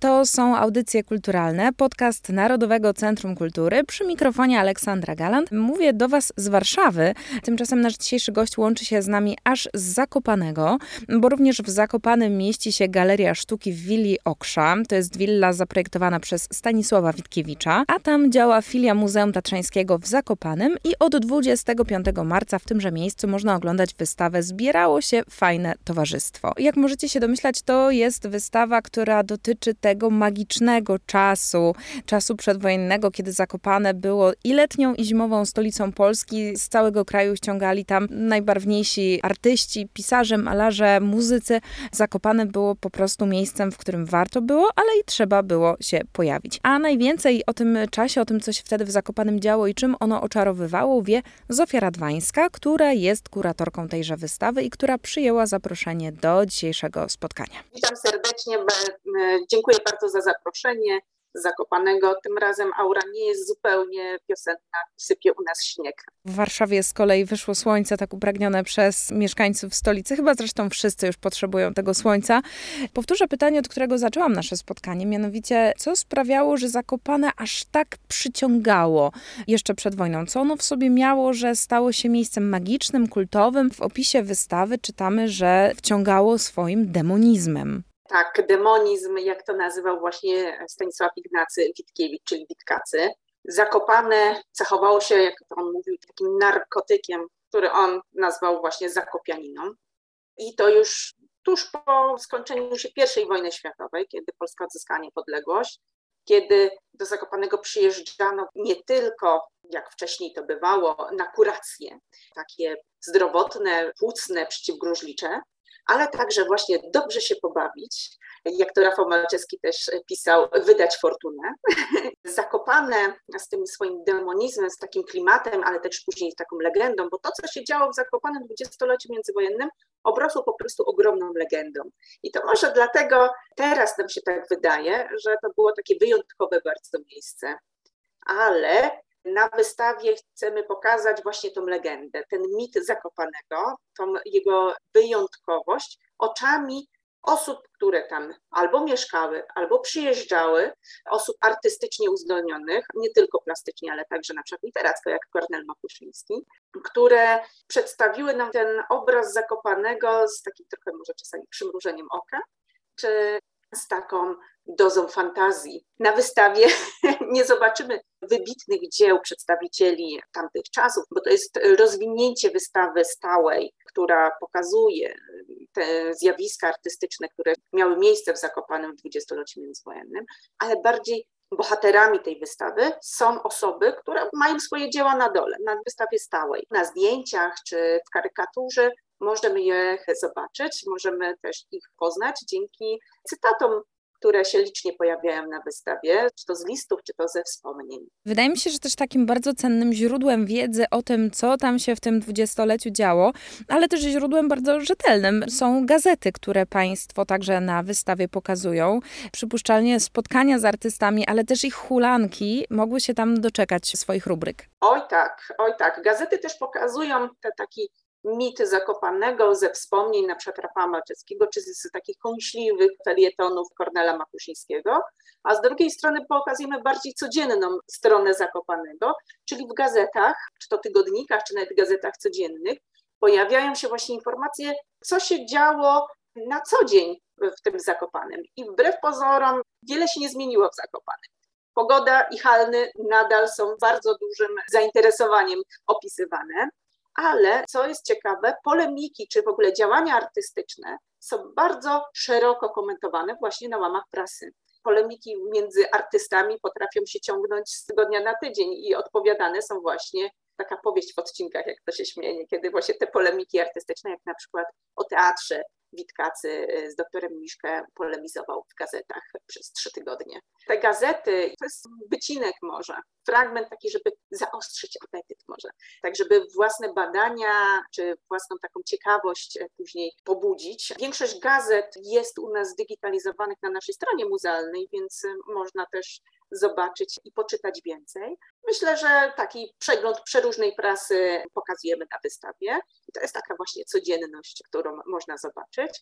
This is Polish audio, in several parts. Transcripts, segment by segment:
To są audycje kulturalne, podcast Narodowego Centrum Kultury. Przy mikrofonie Aleksandra Galant. Mówię do Was z Warszawy. Tymczasem nasz dzisiejszy gość łączy się z nami aż z Zakopanego, bo również w Zakopanym mieści się Galeria Sztuki w Willi Oksza. To jest willa zaprojektowana przez Stanisława Witkiewicza, a tam działa filia Muzeum Tatrzańskiego w Zakopanym i od 25 marca w tymże miejscu można oglądać wystawę Zbierało się fajne towarzystwo. Jak możecie się domyślać, to jest wystawa, która dotyczy tego magicznego czasu, czasu przedwojennego, kiedy Zakopane było i letnią, i zimową stolicą Polski. Z całego kraju ściągali tam najbarwniejsi artyści, pisarze, malarze, muzycy. Zakopane było po prostu miejscem, w którym warto było, ale i trzeba było się pojawić. A najwięcej o tym czasie, o tym, co się wtedy w Zakopanem działo i czym ono oczarowywało, wie Zofia Radwańska, która jest kuratorką tejże wystawy i która przyjęła zaproszenie do dzisiejszego spotkania. Witam serdecznie, dziękuję bardzo za zaproszenie. Zakopanego. Tym razem aura nie jest zupełnie wiosenna, sypie u nas śnieg. W Warszawie z kolei wyszło słońce tak upragnione przez mieszkańców stolicy. Chyba zresztą wszyscy już potrzebują tego słońca. Powtórzę pytanie, od którego zaczęłam nasze spotkanie, mianowicie co sprawiało, że Zakopane aż tak przyciągało jeszcze przed wojną? Co ono w sobie miało, że stało się miejscem magicznym, kultowym? W opisie wystawy czytamy, że wciągało swoim demonizmem. Tak, demonizm, jak to nazywał właśnie Stanisław Ignacy Witkiewicz, czyli Witkacy. Zakopane zachowało się, jak on mówił, takim narkotykiem, który on nazwał właśnie zakopianiną. I to już tuż po skończeniu się I wojny światowej, kiedy Polska odzyskała niepodległość, kiedy do Zakopanego przyjeżdżano nie tylko, jak wcześniej to bywało, na kuracje, takie zdrowotne, płucne, przeciwgruźlicze, ale także właśnie dobrze się pobawić, jak to Rafał Malczewski też pisał, wydać fortunę. Zakopane z tym swoim demonizmem, z takim klimatem, ale też później z taką legendą, bo to, co się działo w Zakopanem dwudziestoleciu międzywojennym, obrosło po prostu ogromną legendą. I to może dlatego teraz nam się tak wydaje, że to było takie wyjątkowe bardzo miejsce. Ale na wystawie chcemy pokazać właśnie tą legendę, ten mit Zakopanego, tą jego wyjątkowość oczami osób, które tam albo mieszkały, albo przyjeżdżały, osób artystycznie uzdolnionych, nie tylko plastycznie, ale także na przykład literacko, jak Kornel Makuszyński, które przedstawiły nam ten obraz Zakopanego z takim trochę może czasami przymrużeniem oka, czy z taką dozą fantazji. Na wystawie nie zobaczymy wybitnych dzieł przedstawicieli tamtych czasów, bo to jest rozwinięcie wystawy stałej, która pokazuje te zjawiska artystyczne, które miały miejsce w Zakopanem w dwudziestoleciu międzywojennym, ale bardziej bohaterami tej wystawy są osoby, które mają swoje dzieła na dole, na wystawie stałej. Na zdjęciach czy w karykaturze możemy je zobaczyć, możemy też ich poznać dzięki cytatom które się licznie pojawiają na wystawie, czy to z listów, czy to ze wspomnień. Wydaje mi się, że też takim bardzo cennym źródłem wiedzy o tym, co tam się w tym dwudziestoleciu działo, ale też źródłem bardzo rzetelnym są gazety, które Państwo także na wystawie pokazują. Przypuszczalnie spotkania z artystami, ale też ich hulanki mogły się tam doczekać swoich rubryk. Oj tak, oj tak. Gazety też pokazują te taki mit Zakopanego ze wspomnień na przykład Rafała Malczewskiego, czy z takich kąśliwych felietonów Kornela Makuszyńskiego, a z drugiej strony pokazujemy bardziej codzienną stronę Zakopanego, czyli w gazetach, czy to tygodnikach, czy nawet gazetach codziennych, pojawiają się właśnie informacje, co się działo na co dzień w tym Zakopanem. I wbrew pozorom wiele się nie zmieniło w Zakopanem. Pogoda i halny nadal są bardzo dużym zainteresowaniem opisywane ale co jest ciekawe, polemiki czy w ogóle działania artystyczne są bardzo szeroko komentowane właśnie na łamach prasy. Polemiki między artystami potrafią się ciągnąć z tygodnia na tydzień i odpowiadane są właśnie taka powieść w odcinkach, jak to się śmieje, kiedy właśnie te polemiki artystyczne, jak na przykład o teatrze, Witkacy y, z doktorem Miszkę polemizował w gazetach przez trzy tygodnie. Te gazety to jest wycinek może, fragment taki, żeby zaostrzyć apetyt może, tak żeby własne badania czy własną taką ciekawość e, później pobudzić. Większość gazet jest u nas zdigitalizowanych na naszej stronie muzealnej, więc e, można też zobaczyć i poczytać więcej. Myślę, że taki przegląd przeróżnej prasy pokazujemy na wystawie to jest taka właśnie codzienność, którą można zobaczyć,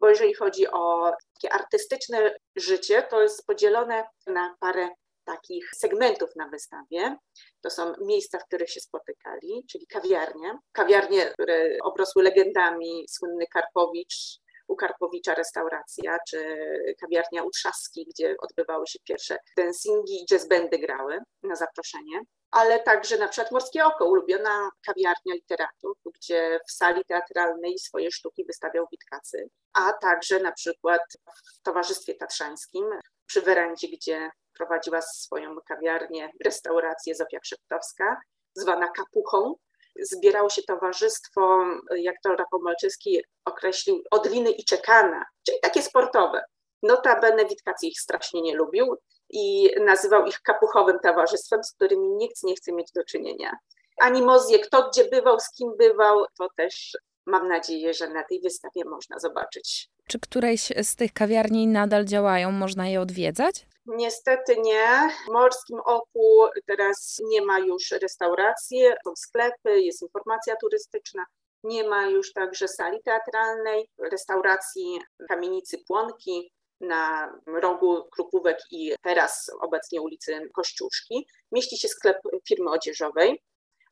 bo jeżeli chodzi o takie artystyczne życie, to jest podzielone na parę takich segmentów na wystawie. To są miejsca, w których się spotykali, czyli kawiarnie. Kawiarnie, które obrosły legendami, słynny Karpowicz, u Karpowicza restauracja, czy kawiarnia u Trzaski, gdzie odbywały się pierwsze dancingi i jazzbendy grały na zaproszenie. Ale także na przykład Morskie Oko, ulubiona kawiarnia literatów, gdzie w sali teatralnej swoje sztuki wystawiał Witkacy, a także na przykład w Towarzystwie Tatrzańskim przy werandzie, gdzie prowadziła swoją kawiarnię, restaurację Zofia Krzeptowska, zwana Kapuchą. Zbierało się towarzystwo, jak to Rafał Malczewski określił, odliny i czekana, czyli takie sportowe. Notabene Witkacy ich strasznie nie lubił i nazywał ich kapuchowym towarzystwem, z którymi nikt nie chce mieć do czynienia. Animozje, kto gdzie bywał, z kim bywał, to też mam nadzieję, że na tej wystawie można zobaczyć. Czy któreś z tych kawiarni nadal działają? Można je odwiedzać? Niestety nie. W Morskim Oku teraz nie ma już restauracji, są sklepy, jest informacja turystyczna. Nie ma już także sali teatralnej, restauracji kamienicy Płonki na rogu Krupówek i teraz obecnie ulicy Kościuszki. Mieści się sklep firmy odzieżowej,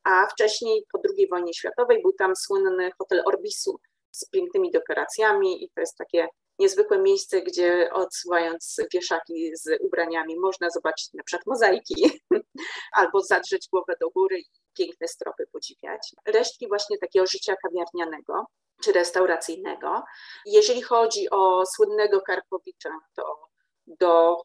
a wcześniej po II wojnie światowej był tam słynny hotel Orbisu z pięknymi dekoracjami i to jest takie niezwykłe miejsce, gdzie odsuwając wieszaki z ubraniami można zobaczyć na przykład mozaiki albo zadrzeć głowę do góry piękne stropy podziwiać. Resztki właśnie takiego życia kawiarnianego czy restauracyjnego. Jeżeli chodzi o słynnego Karpowicza, to do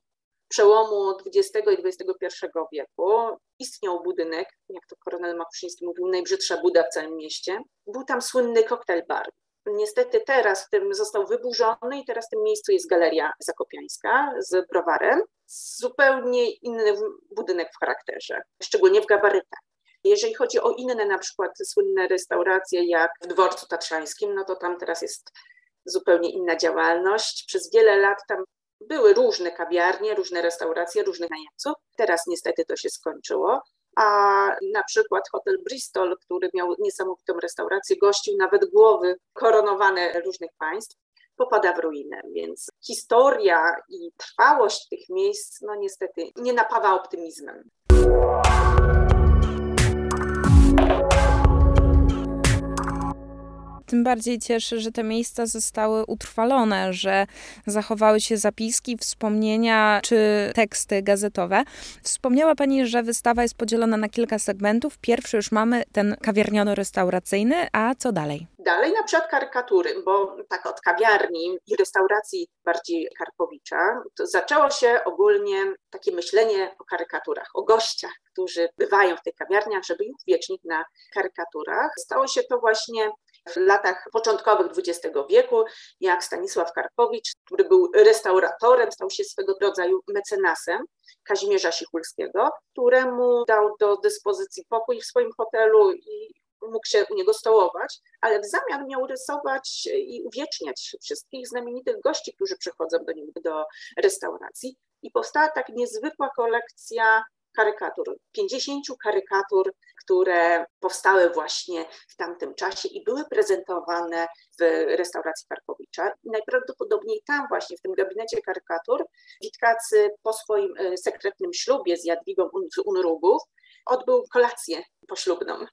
przełomu XX i XXI wieku istniał budynek, jak to koronel Makuszyński mówił, najbrzydsza buda w całym mieście. Był tam słynny koktajl bar. Niestety teraz w tym został wyburzony i teraz w tym miejscu jest Galeria Zakopiańska z browarem. Zupełnie inny budynek w charakterze, szczególnie w gabarytach. Jeżeli chodzi o inne na przykład słynne restauracje jak w Dworcu Tatrzańskim, no to tam teraz jest zupełnie inna działalność. Przez wiele lat tam były różne kawiarnie, różne restauracje, różnych najemców. Teraz niestety to się skończyło a na przykład hotel Bristol, który miał niesamowitą restaurację, gościł nawet głowy koronowane różnych państw, popada w ruinę, więc historia i trwałość tych miejsc, no niestety nie napawa optymizmem. Tym bardziej cieszy, że te miejsca zostały utrwalone, że zachowały się zapiski, wspomnienia czy teksty gazetowe. Wspomniała Pani, że wystawa jest podzielona na kilka segmentów. Pierwszy już mamy ten kawiarniono-restauracyjny, a co dalej? Dalej na przykład karykatury, bo tak od kawiarni i restauracji bardziej Karpowicza, zaczęło się ogólnie takie myślenie o karykaturach, o gościach, którzy bywają w tych kawiarniach, żeby ich uwiecznić na karykaturach. Stało się to właśnie w latach początkowych XX wieku, jak Stanisław Karpowicz, który był restauratorem, stał się swego rodzaju mecenasem Kazimierza Sichulskiego, któremu dał do dyspozycji pokój w swoim hotelu i mógł się u niego stołować, ale w zamian miał rysować i uwieczniać wszystkich znamienitych gości, którzy przychodzą do niego do restauracji. I powstała tak niezwykła kolekcja karykatur, 50 karykatur, które powstały właśnie w tamtym czasie i były prezentowane w restauracji Karkowicza. najprawdopodobniej tam właśnie, w tym gabinecie karykatur, Witkacy po swoim e, sekretnym ślubie z Jadwigą z Unrugów odbył kolację poślubną.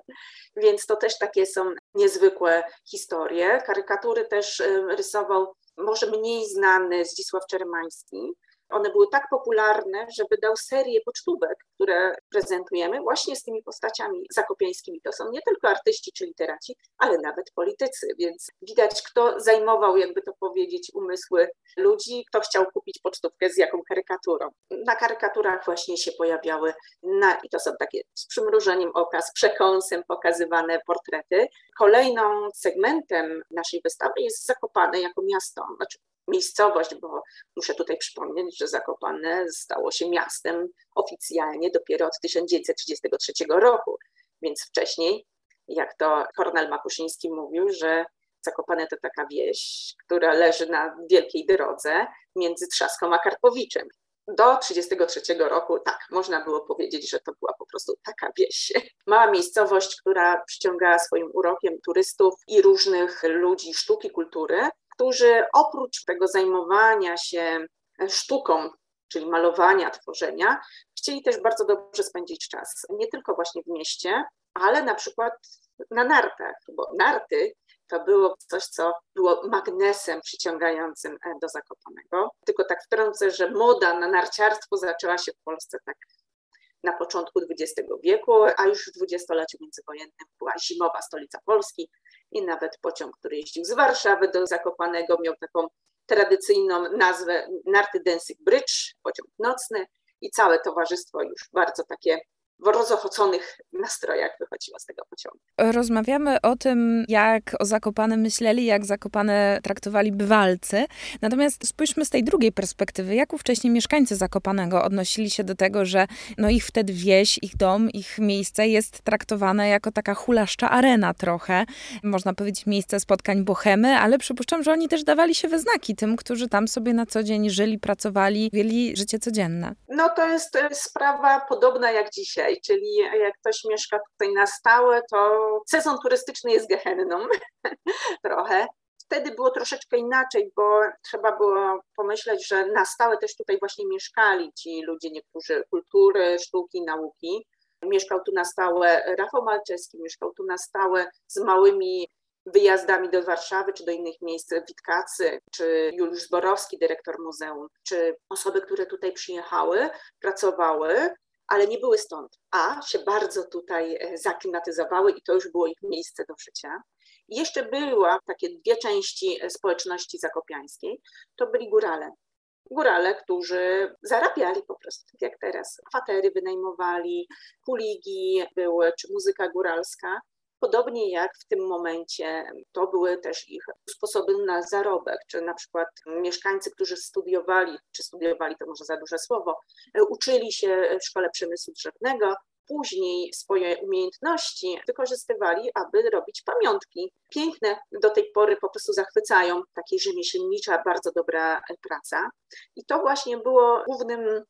Więc to też takie są niezwykłe historie. Karykatury też e, rysował może mniej znany Zdzisław Czeremański, one były tak popularne, że wydał serię pocztówek, które prezentujemy właśnie z tymi postaciami zakopiańskimi. To są nie tylko artyści czy literaci, ale nawet politycy, więc widać, kto zajmował, jakby to powiedzieć, umysły ludzi, kto chciał kupić pocztówkę z jaką karykaturą. Na karykaturach właśnie się pojawiały, na, i to są takie z przymrużeniem oka, z przekąsem pokazywane portrety. Kolejną segmentem naszej wystawy jest Zakopane jako miasto, znaczy miejscowość, bo muszę tutaj przypomnieć, że Zakopane stało się miastem oficjalnie dopiero od 1933 roku, więc wcześniej, jak to Kornel Makuszyński mówił, że Zakopane to taka wieś, która leży na wielkiej drodze między Trzaską a Karpowiczem. do 1933 roku, tak, można było powiedzieć, że to była po prostu taka wieś. Mała miejscowość, która przyciągała swoim urokiem turystów i różnych ludzi sztuki, kultury, którzy oprócz tego zajmowania się sztuką, czyli malowania, tworzenia, chcieli też bardzo dobrze spędzić czas. Nie tylko właśnie w mieście, ale na przykład na nartach, bo narty to było coś, co było magnesem przyciągającym e, do Zakopanego. Tylko tak wtrącę, że moda na narciarstwo zaczęła się w Polsce tak na początku XX wieku, a już w dwudziestoleciu międzywojennym była zimowa stolica Polski i nawet pociąg, który jeździł z Warszawy do Zakopanego, miał taką tradycyjną nazwę Narty Dancing Bridge, pociąg nocny. I całe towarzystwo już bardzo takie w rozochoconych nastrojach wychodziła z tego pociągu. Rozmawiamy o tym, jak o Zakopane myśleli, jak Zakopane traktowali bywalcy. Natomiast spójrzmy z tej drugiej perspektywy. Jak wcześniej mieszkańcy Zakopanego odnosili się do tego, że no ich wtedy wieś, ich dom, ich miejsce jest traktowane jako taka hulaszcza arena trochę. Można powiedzieć miejsce spotkań bohemy, ale przypuszczam, że oni też dawali się we znaki tym, którzy tam sobie na co dzień żyli, pracowali, wieli życie codzienne. No to jest sprawa podobna jak dzisiaj dzisiaj, czyli jak ktoś mieszka tutaj na stałe, to sezon turystyczny jest gehenną trochę. Wtedy było troszeczkę inaczej, bo trzeba było pomyśleć, że na stałe też tutaj właśnie mieszkali ci ludzie, niektórzy kultury, sztuki, nauki. Mieszkał tu na stałe Rafał Malczewski, mieszkał tu na stałe z małymi wyjazdami do Warszawy czy do innych miejsc Witkacy, czy Juliusz Zborowski, dyrektor muzeum, czy osoby, które tutaj przyjechały, pracowały, ale nie były stąd, a się bardzo tutaj e, zaklimatyzowały i to już było ich miejsce do życia. I jeszcze była takie dwie części e, społeczności zakopiańskiej, to byli górale. Górale, którzy zarabiali po prostu, tak jak teraz. Kwatery wynajmowali, kuligi były, czy muzyka góralska. Podobnie jak w tym momencie to były też ich sposoby na zarobek, czy na przykład mieszkańcy, którzy studiowali, czy studiowali to może za duże słowo, uczyli się w szkole przemysłu drzewnego, później swoje umiejętności wykorzystywali, aby robić pamiątki. Piękne, do tej pory po prostu zachwycają, takie rzemieślnicza, bardzo dobra praca. I to właśnie było głównym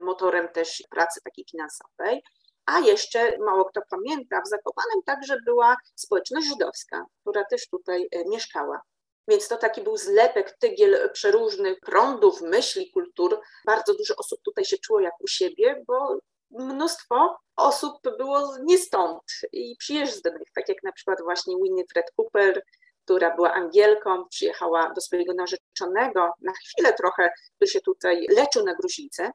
motorem też pracy takiej finansowej. A jeszcze mało kto pamięta, w Zakopanem także była społeczność żydowska, która też tutaj e, mieszkała. Więc to taki był zlepek tygiel przeróżnych prądów, myśli, kultur. Bardzo dużo osób tutaj się czuło jak u siebie, bo mnóstwo osób było nie stąd i przyjezdnych, tak jak na przykład właśnie Winifred Cooper, która była Angielką, przyjechała do swojego narzeczonego na chwilę trochę, który się tutaj leczył na gruźlicę.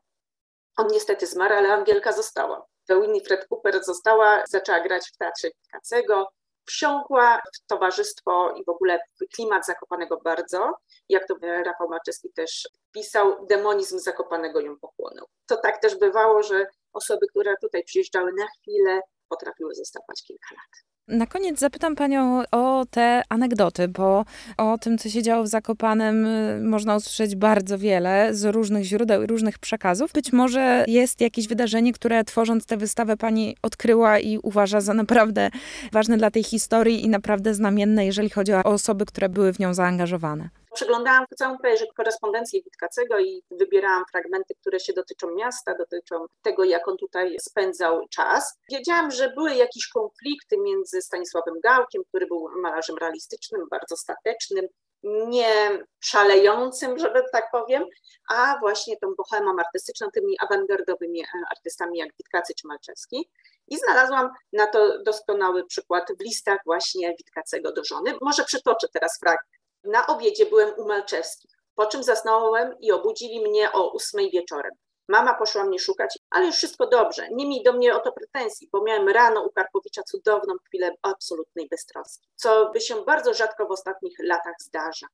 On niestety zmarł, ale Angielka została Winifred Cooper została, zaczęła grać w Teatrze Witkacego, wsiąkła w towarzystwo i w ogóle w klimat Zakopanego bardzo. Jak to Rafał Maczewski też pisał, demonizm Zakopanego ją pochłonął. To tak też bywało, że osoby, które tutaj przyjeżdżały na chwilę, potrafiły zostawać kilka lat. Na koniec zapytam Panią o te anegdoty, bo o tym, co się działo w Zakopanem, y, można usłyszeć bardzo wiele z różnych źródeł i różnych przekazów. Być może jest jakieś wydarzenie, które tworząc tę wystawę Pani odkryła i uważa za naprawdę ważne dla tej historii i naprawdę znamienne, jeżeli chodzi o osoby, które były w nią zaangażowane. Przeglądałam całą prawie korespondencję Witkacego i wybierałam fragmenty, które się dotyczą miasta, dotyczą tego, jak on tutaj spędzał czas. Wiedziałam, że były jakieś konflikty między Stanisławem Gałkiem, który był malarzem realistycznym, bardzo statecznym, nie szalejącym, żeby tak powiem, a właśnie tą bohemą artystyczną, tymi awangardowymi e, artystami jak Witkacy czy Malczewski. I znalazłam na to doskonały przykład w listach właśnie Witkacego do żony. Może przytoczę teraz fragment. Na obiedzie byłem u Malczewskich, po czym zasnąłem i obudzili mnie o ósmej wieczorem. Mama poszła mnie szukać, ale już wszystko dobrze. Nie miej do mnie o to pretensji, bo miałem rano u Karpowicza cudowną chwilę absolutnej beztroski, co by się bardzo rzadko w ostatnich latach zdarza.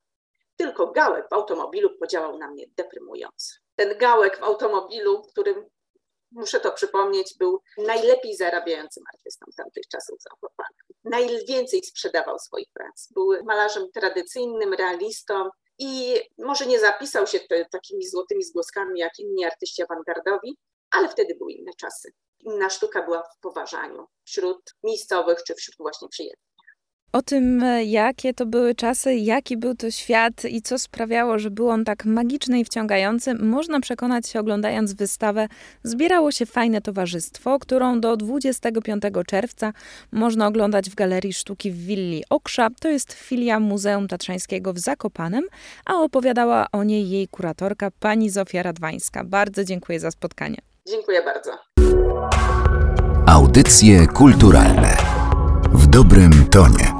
Tylko gałek w automobilu podziałał na mnie deprymująco. Ten gałek w automobilu, którym muszę to przypomnieć, był najlepiej zarabiającym artystą tamtych czasów zachowanym. Najwięcej sprzedawał swoich prac. Był malarzem tradycyjnym, realistą i może nie zapisał się te, takimi złotymi zgłoskami jak inni artyści awangardowi, ale wtedy były inne czasy. Inna sztuka była w poważaniu wśród miejscowych czy wśród właśnie przyjezdnych. O tym, jakie to były czasy, jaki był to świat i co sprawiało, że był on tak magiczny i wciągający, można przekonać się oglądając wystawę Zbierało się fajne towarzystwo, którą do 25 czerwca można oglądać w Galerii Sztuki w Willi Oksza. To jest filia Muzeum Tatrzańskiego w Zakopanem, a opowiadała o niej jej kuratorka pani Zofia Radwańska. Bardzo dziękuję za spotkanie. Dziękuję bardzo. Audycje kulturalne w dobrym tonie.